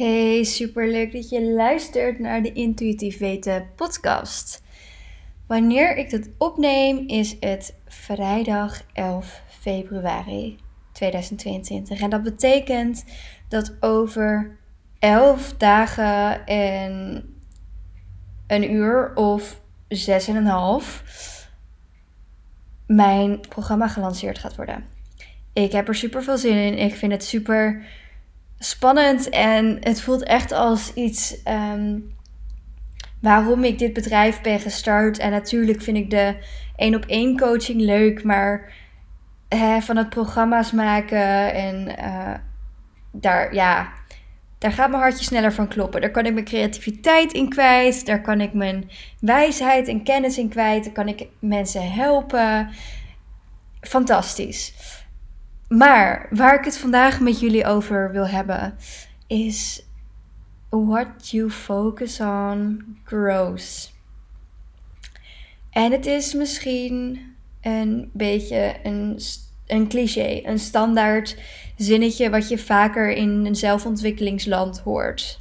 Hey, superleuk dat je luistert naar de Intuïtief Weten podcast. Wanneer ik dit opneem is het vrijdag 11 februari 2022. En dat betekent dat over 11 dagen en een uur of 6,5 mijn programma gelanceerd gaat worden. Ik heb er super veel zin in. Ik vind het super spannend en het voelt echt als iets ehm, waarom ik dit bedrijf ben gestart. En natuurlijk vind ik de één op één coaching leuk, maar hè, van het programma's maken en uh, daar, ja, daar gaat mijn hartje sneller van kloppen. Daar kan ik mijn creativiteit in kwijt, daar kan ik mijn wijsheid en kennis in kwijt, daar kan ik mensen helpen. Fantastisch. Maar waar ik het vandaag met jullie over wil hebben is what you focus on grows. En het is misschien een beetje een, een cliché, een standaard zinnetje wat je vaker in een zelfontwikkelingsland hoort.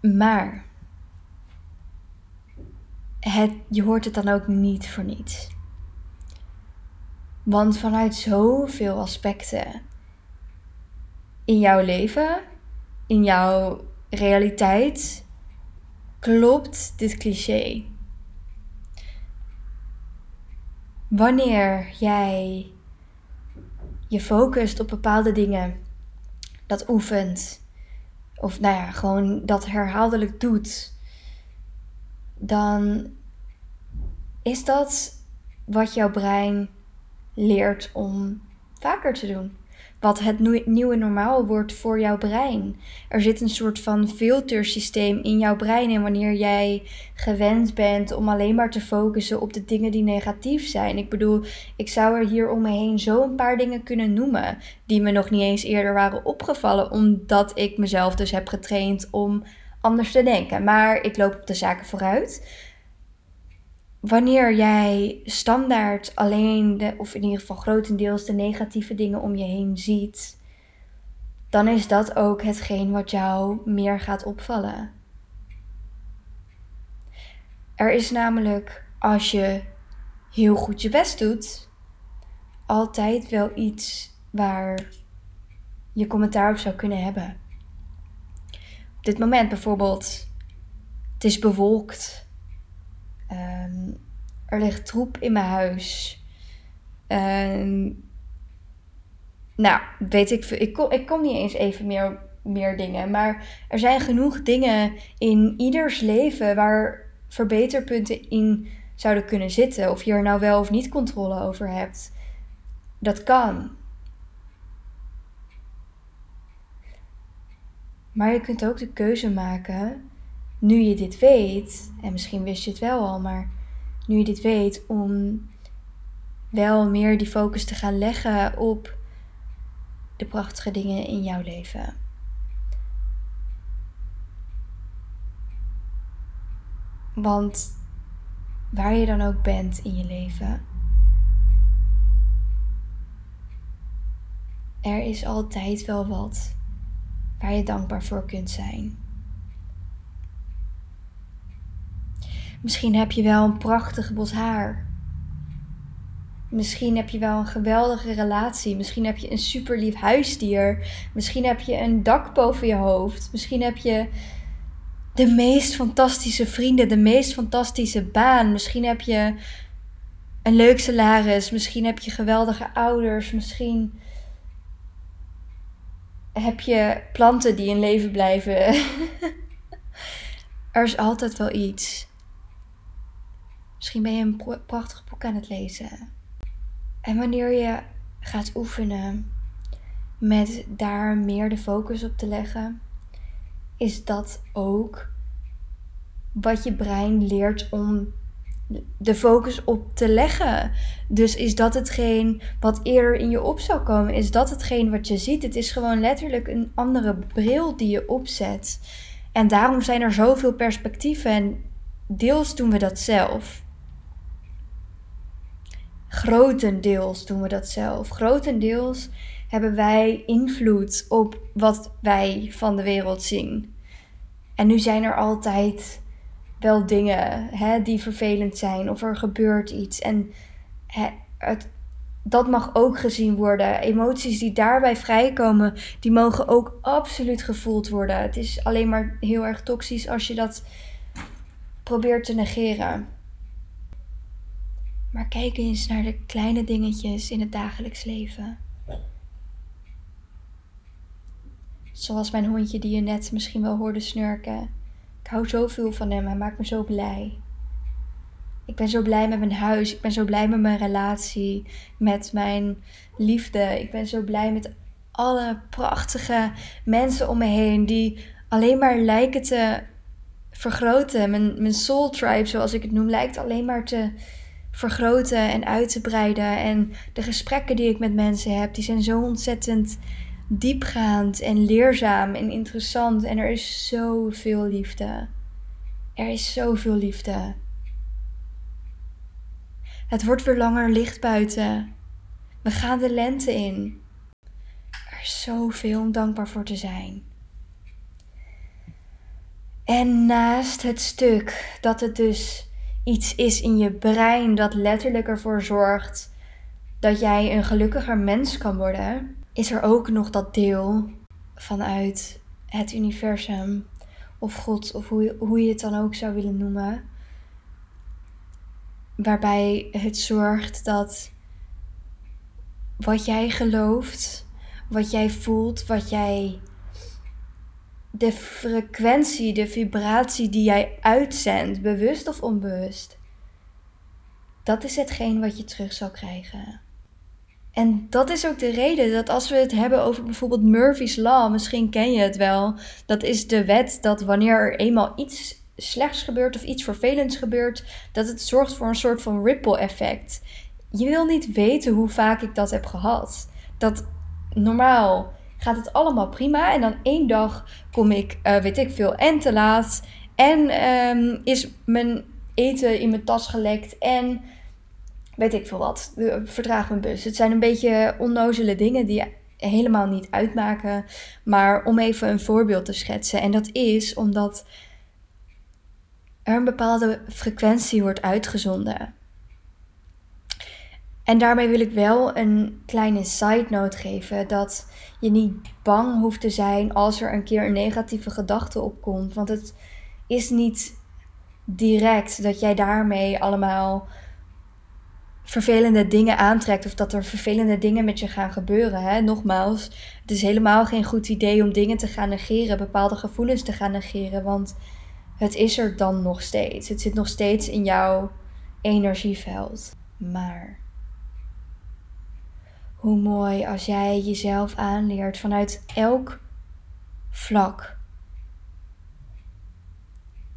Maar het, je hoort het dan ook niet voor niets. Want vanuit zoveel aspecten in jouw leven, in jouw realiteit, klopt dit cliché. Wanneer jij je focust op bepaalde dingen, dat oefent, of nou ja, gewoon dat herhaaldelijk doet, dan is dat wat jouw brein leert om vaker te doen. Wat het nieuwe normaal wordt voor jouw brein. Er zit een soort van filtersysteem in jouw brein. En wanneer jij gewend bent om alleen maar te focussen op de dingen die negatief zijn. Ik bedoel, ik zou er hier om me heen zo een paar dingen kunnen noemen. Die me nog niet eens eerder waren opgevallen. Omdat ik mezelf dus heb getraind om anders te denken. Maar ik loop op de zaken vooruit wanneer jij standaard alleen, de, of in ieder geval grotendeels de negatieve dingen om je heen ziet, dan is dat ook hetgeen wat jou meer gaat opvallen. Er is namelijk, als je heel goed je best doet, altijd wel iets waar je commentaar op zou kunnen hebben. Op dit moment bijvoorbeeld, het is bewolkt Ehm, er ligt troep in mijn huis. Nou, weet ik, ik kom, ik kom niet eens even meer, meer dingen. Maar er zijn genoeg dingen in ieders leven waar verbeterpunten in zouden kunnen zitten. Of je er nou wel of niet controle over hebt. Dat kan. Maar je kunt ook de keuze maken nu je dit weet, en misschien wist je het wel al, maar nu je dit weet, om wel meer die focus te gaan leggen op de prachtige dingen in jouw leven. Want waar je dan ook bent in je leven, er is altijd wel wat waar je dankbaar voor kunt zijn. Misschien heb je wel een prachtig bos haar. Misschien heb je wel een geweldige relatie. Misschien heb je een super lief huisdier. Misschien heb je een dak boven je hoofd. Misschien heb je de meest fantastische vrienden, de meest fantastische baan. Misschien heb je een leuk salaris. Misschien heb je geweldige ouders. Misschien heb je planten die in leven blijven. er is altijd wel iets. Misschien ben je een prachtig boek aan het lezen. En wanneer je gaat oefenen met daar meer de focus op te leggen, is dat ook wat je brein leert om de focus op te leggen. Dus is dat hetgeen wat eerder in je op zou komen? Is dat hetgeen wat je ziet? Het is gewoon letterlijk een andere bril die je opzet. En daarom zijn er zoveel perspectieven en deels doen we dat zelf. Grotendeels doen we dat zelf. Grotendeels hebben wij invloed op wat wij van de wereld zien. En nu zijn er altijd wel dingen hè, die vervelend zijn of er gebeurt iets. En het, dat mag ook gezien worden. Emoties die daarbij vrijkomen, die mogen ook absoluut gevoeld worden. Het is alleen maar heel erg toxisch als je dat probeert te negeren. Maar kijk eens naar de kleine dingetjes in het dagelijks leven. Zoals mijn hondje die je net misschien wel hoorde snurken. Ik hou zoveel van hem, hij maakt me zo blij. Ik ben zo blij met mijn huis. Ik ben zo blij met mijn relatie. Met mijn liefde. Ik ben zo blij met alle prachtige mensen om me heen. Die alleen maar lijken te vergroten. Mijn, mijn soul tribe, zoals ik het noem, lijkt alleen maar te vergroten en uit te breiden. En de gesprekken die ik met mensen heb, die zijn zo ontzettend diepgaand en leerzaam en interessant. En er is zoveel liefde. Er is zoveel liefde. Het wordt weer langer licht buiten. We gaan de lente in. Er is zoveel om dankbaar voor te zijn. En naast het stuk dat het dus iets is in je brein dat letterlijk ervoor zorgt dat jij een gelukkiger mens kan worden, is er ook nog dat deel vanuit het universum of God of hoe je, hoe je het dan ook zou willen noemen, waarbij het zorgt dat wat jij gelooft, wat jij voelt, wat jij de frequentie, de vibratie die jij uitzendt, bewust of onbewust, dat is hetgeen wat je terug zal krijgen. En dat is ook de reden dat als we het hebben over bijvoorbeeld Murphy's Law, misschien ken je het wel, dat is de wet dat wanneer er eenmaal iets slechts gebeurt of iets vervelends gebeurt, dat het zorgt voor een soort van ripple effect. Je wil niet weten hoe vaak ik dat heb gehad. Dat normaal gaat het allemaal prima en dan één dag kom ik, uh, weet ik veel, en te laat en um, is mijn eten in mijn tas gelekt en weet ik veel wat, vertraag mijn bus. Het zijn een beetje onnozele dingen die helemaal niet uitmaken, maar om even een voorbeeld te schetsen. En dat is omdat er een bepaalde frequentie wordt uitgezonden. En daarmee wil ik wel een kleine side note geven dat je niet bang hoeft te zijn als er een keer een negatieve gedachte opkomt. Want het is niet direct dat jij daarmee allemaal vervelende dingen aantrekt of dat er vervelende dingen met je gaan gebeuren. Hè? Nogmaals, het is helemaal geen goed idee om dingen te gaan negeren, bepaalde gevoelens te gaan negeren, want het is er dan nog steeds. Het zit nog steeds in jouw energieveld. Maar hoe mooi als jij jezelf aanleert vanuit elk vlak.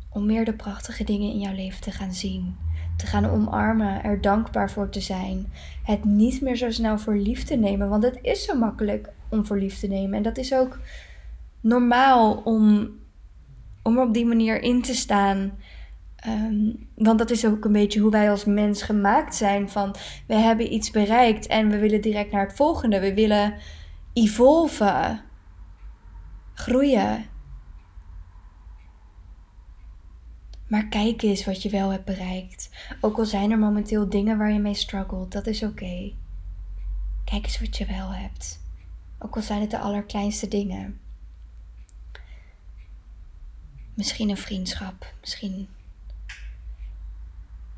Om meer de prachtige dingen in jouw leven te gaan zien, te gaan omarmen, er dankbaar voor te zijn. Het niet meer zo snel voor lief te nemen, want het is zo makkelijk om voor lief te nemen. En dat is ook normaal om om op die manier in te staan. Ehm, want dat is ook een beetje hoe wij als mens gemaakt zijn. Van we hebben iets bereikt en we willen direct naar het volgende. We willen evolven, groeien. Maar kijk eens wat je wel hebt bereikt. Ook al zijn er momenteel dingen waar je mee struggelt, dat is oké. Kijk eens wat je wel hebt. Ook al zijn het de allerkleinste dingen. Misschien een vriendschap, misschien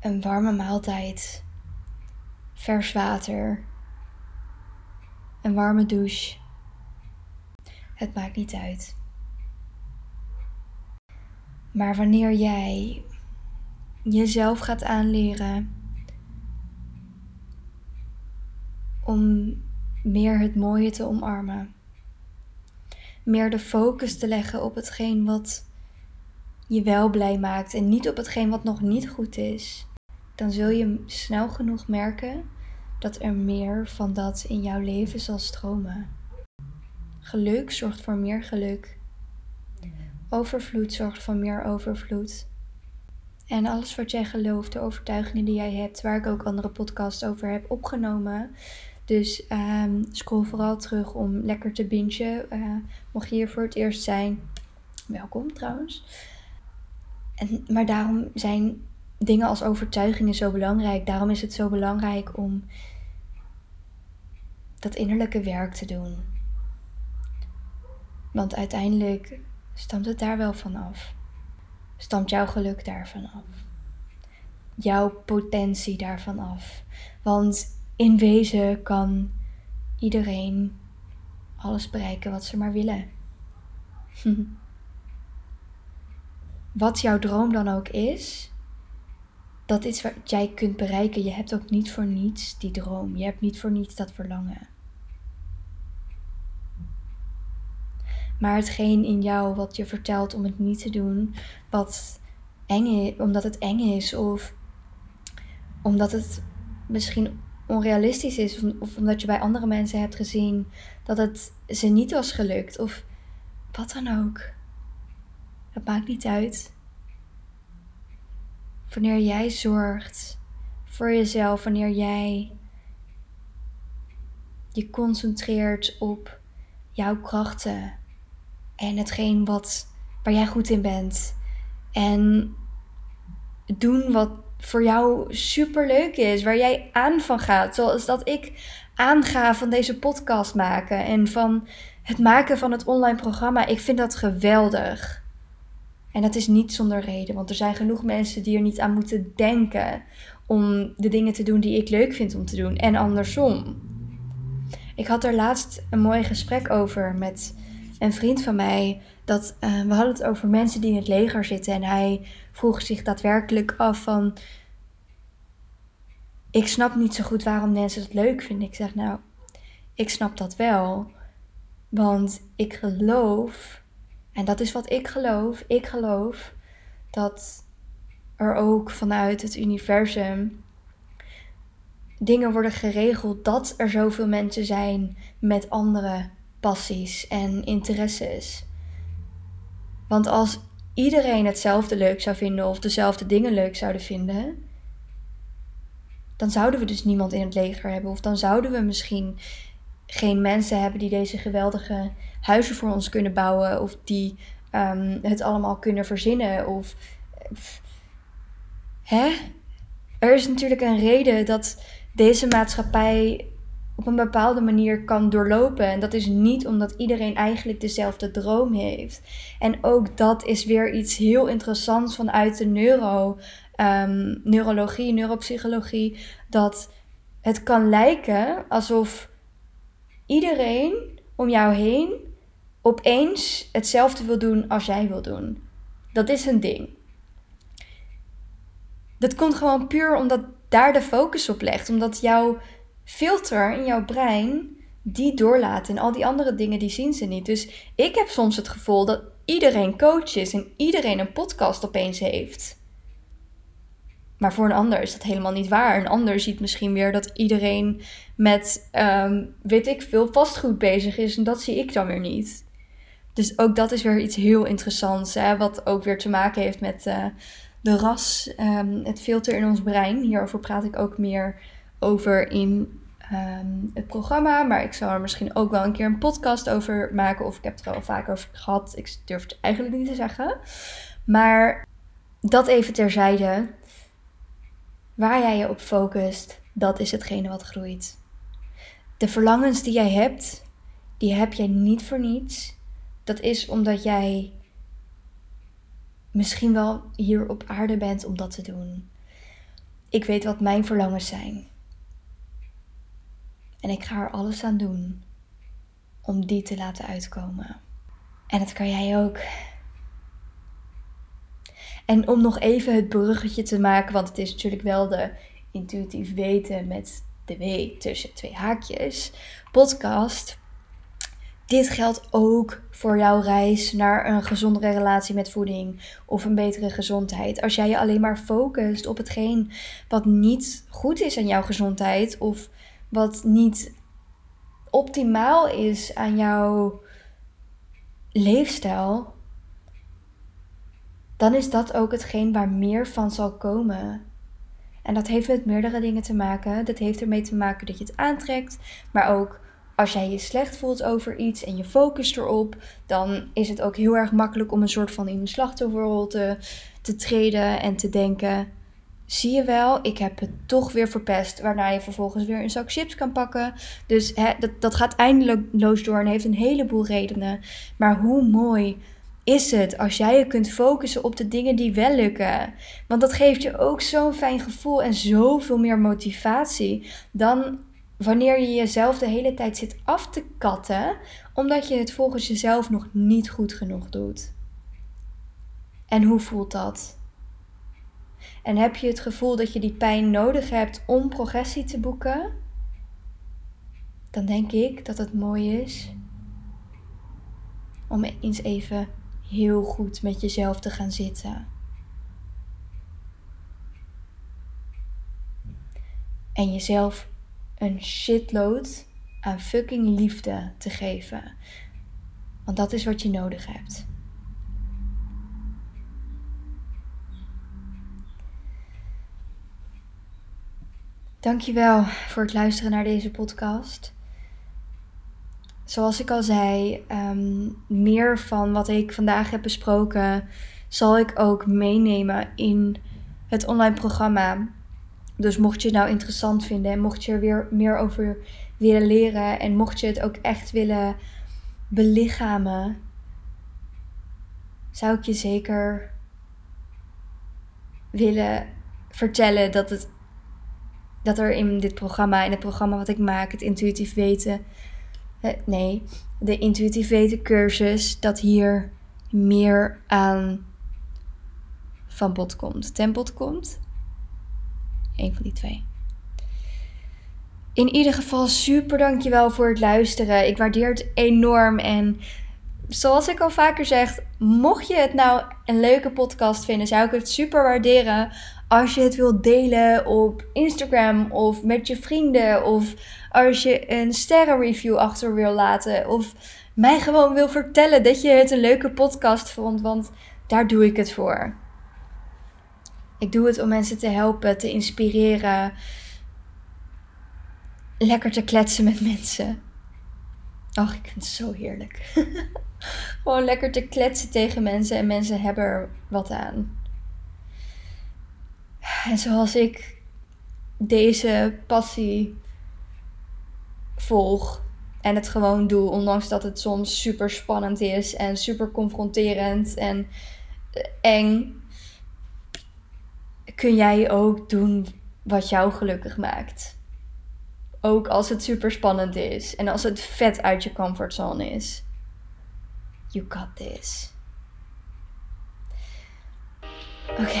een warme maaltijd, vers water, een warme douche. Het maakt niet uit. Maar wanneer jij jezelf gaat aanleren om meer het mooie te omarmen, meer de focus te leggen op hetgeen wat je wel blij maakt en niet op hetgeen wat nog niet goed is, dan zul je snel genoeg merken dat er meer van dat in jouw leven zal stromen. Geluk zorgt voor meer geluk. Overvloed zorgt voor meer overvloed. En alles wat jij gelooft, de overtuigingen die jij hebt, waar ik ook andere podcasts over heb opgenomen, Dus um, scroll vooral terug om lekker te bingen. Uh, mocht je hier voor het eerst zijn, welkom trouwens. En, maar daarom zijn dingen als overtuigingen zo belangrijk. Daarom is het zo belangrijk om dat innerlijke werk te doen. Want uiteindelijk stamt het daar wel van af. Stamt jouw geluk daarvan af. Jouw potentie daarvan af. Want in wezen kan iedereen alles bereiken wat ze maar willen. wat jouw droom dan ook is, dat is wat jij kunt bereiken. Je hebt ook niet voor niets die droom. Je hebt niet voor niets dat verlangen. Maar hetgeen in jou wat je vertelt om het niet te doen, wat eng is, omdat het eng is of omdat het misschien onrealistisch is of, omdat je bij andere mensen hebt gezien dat het ze niet was gelukt of wat dan ook. Het maakt niet uit. Wanneer jij zorgt voor jezelf, wanneer jij je concentreert op jouw krachten en hetgeen wat, waar jij goed in bent. En doen wat voor jou super leuk is, waar jij aan van gaat. Zoals dat ik aanga van deze podcast maken en van het maken van het online programma. Ik vind dat geweldig. En dat is niet zonder reden, want er zijn genoeg mensen die er niet aan moeten denken om de dingen te doen die ik leuk vind om te doen en andersom. Ik had er laatst een mooi gesprek over met een vriend van mij. Dat, uh, we hadden het over mensen die in het leger zitten. En hij vroeg zich daadwerkelijk af van... Ik snap niet zo goed waarom mensen het leuk vinden. Ik zeg nou, ik snap dat wel. Want ik geloof, en dat is wat ik geloof, ik geloof dat er ook vanuit het universum dingen worden geregeld dat er zoveel mensen zijn met andere passies en interesses. Want als iedereen hetzelfde leuk zou vinden of dezelfde dingen leuk zouden vinden, dan zouden we dus niemand in het leger hebben. Of dan zouden we misschien geen mensen hebben die deze geweldige huizen voor ons kunnen bouwen. Of die um, het allemaal kunnen verzinnen. Of. Hè? Er is natuurlijk een reden dat deze maatschappij op een bepaalde manier kan doorlopen. En dat is niet omdat iedereen eigenlijk dezelfde droom heeft. En ook dat is weer iets heel interessants vanuit de neuro, um, neurologie, neuropsychologie. Dat het kan lijken alsof iedereen om jou heen opeens hetzelfde wil doen als jij wil doen. Dat is een ding. Dat komt gewoon puur omdat daar de focus op legt. Omdat jouw filter in jouw brein die doorlaat en al die andere dingen die zien ze niet. Dus ik heb soms het gevoel dat iedereen coach is en iedereen een podcast opeens heeft. Maar voor een ander is dat helemaal niet waar. Een ander ziet misschien weer dat iedereen met, um, weet ik veel, vastgoed bezig is. En dat zie ik dan weer niet. Dus ook dat is weer iets heel interessants. Hè? Wat ook weer te maken heeft met uh, de ras, um, het filter in ons brein. Hierover praat ik ook meer over in Ehm, het programma. Maar ik zou er misschien ook wel een keer een podcast over maken. Of ik heb het er al vaak over gehad. Ik durf het eigenlijk niet te zeggen. Maar dat even terzijde. Waar jij je op focust, dat is hetgene wat groeit. De verlangens die jij hebt, die heb jij niet voor niets. Dat is omdat jij misschien wel hier op aarde bent om dat te doen. Ik weet wat mijn verlangens zijn. En ik ga er alles aan doen om die te laten uitkomen. En dat kan jij ook. En om nog even het bruggetje te maken, want het is natuurlijk wel de intuïtief weten met de tussen twee haakjes podcast. Dit geldt ook voor jouw reis naar een gezondere relatie met voeding of een betere gezondheid. Als jij je alleen maar focust op hetgeen wat niet goed is aan jouw gezondheid of wat niet optimaal is aan jouw leefstijl, dan is dat ook hetgeen waar meer van zal komen. En dat heeft met meerdere dingen te maken. Dat heeft ermee te maken dat je het aantrekt, maar ook als jij je slecht voelt over iets en je focust erop, dan is het ook heel erg makkelijk om een soort van in de slachtofferrol te, treden en te denken: zie je wel, ik heb het toch weer verpest. Waarna je vervolgens weer een zak chips kan pakken. Dus hè, dat, dat gaat eindeloos door en heeft een heleboel redenen. Maar hoe mooi is het als jij je kunt focussen op de dingen die wel lukken? Want dat geeft je ook zo'n fijn gevoel en zoveel meer motivatie dan wanneer je jezelf de hele tijd zit af te katten, omdat je het volgens jezelf nog niet goed genoeg doet. En hoe voelt dat? En heb je het gevoel dat je die pijn nodig hebt om progressie te boeken? Dan denk ik dat het mooi is om eens even heel goed met jezelf te gaan zitten. En jezelf een shitload aan fucking liefde te geven. Want dat is wat je nodig hebt. Dankjewel voor het luisteren naar deze podcast. Zoals ik al zei, ehm, meer van wat ik vandaag heb besproken zal ik ook meenemen in het online programma. Dus mocht je het nou interessant vinden en mocht je er weer meer over willen leren en mocht je het ook echt willen belichamen, zou ik je zeker willen vertellen dat het dat er in dit programma, in het programma wat ik maak, het intuïtief weten, nee, de intuïtief weten cursus, dat hier meer aan van bod komt, ten bod komt. Een van die twee. In ieder geval super dankjewel voor het luisteren. Ik waardeer het enorm en zoals ik al vaker zeg, mocht je het nou een leuke podcast vinden, zou ik het super waarderen als je het wilt delen op Instagram of met je vrienden of als je een sterrenreview achter wil laten of mij gewoon wil vertellen dat je het een leuke podcast vond, want daar doe ik het voor. Ik doe het om mensen te helpen, te inspireren, lekker te kletsen met mensen. Ach, ik vind het zo heerlijk. Gewoon lekker te kletsen tegen mensen en mensen hebben er wat aan. En zoals ik deze passie volg en het gewoon doe, ondanks dat het soms super spannend is en super confronterend en eng, kun jij ook doen wat jou gelukkig maakt. Ook als het super spannend is en als het vet uit je comfortzone is. You got this. Oké,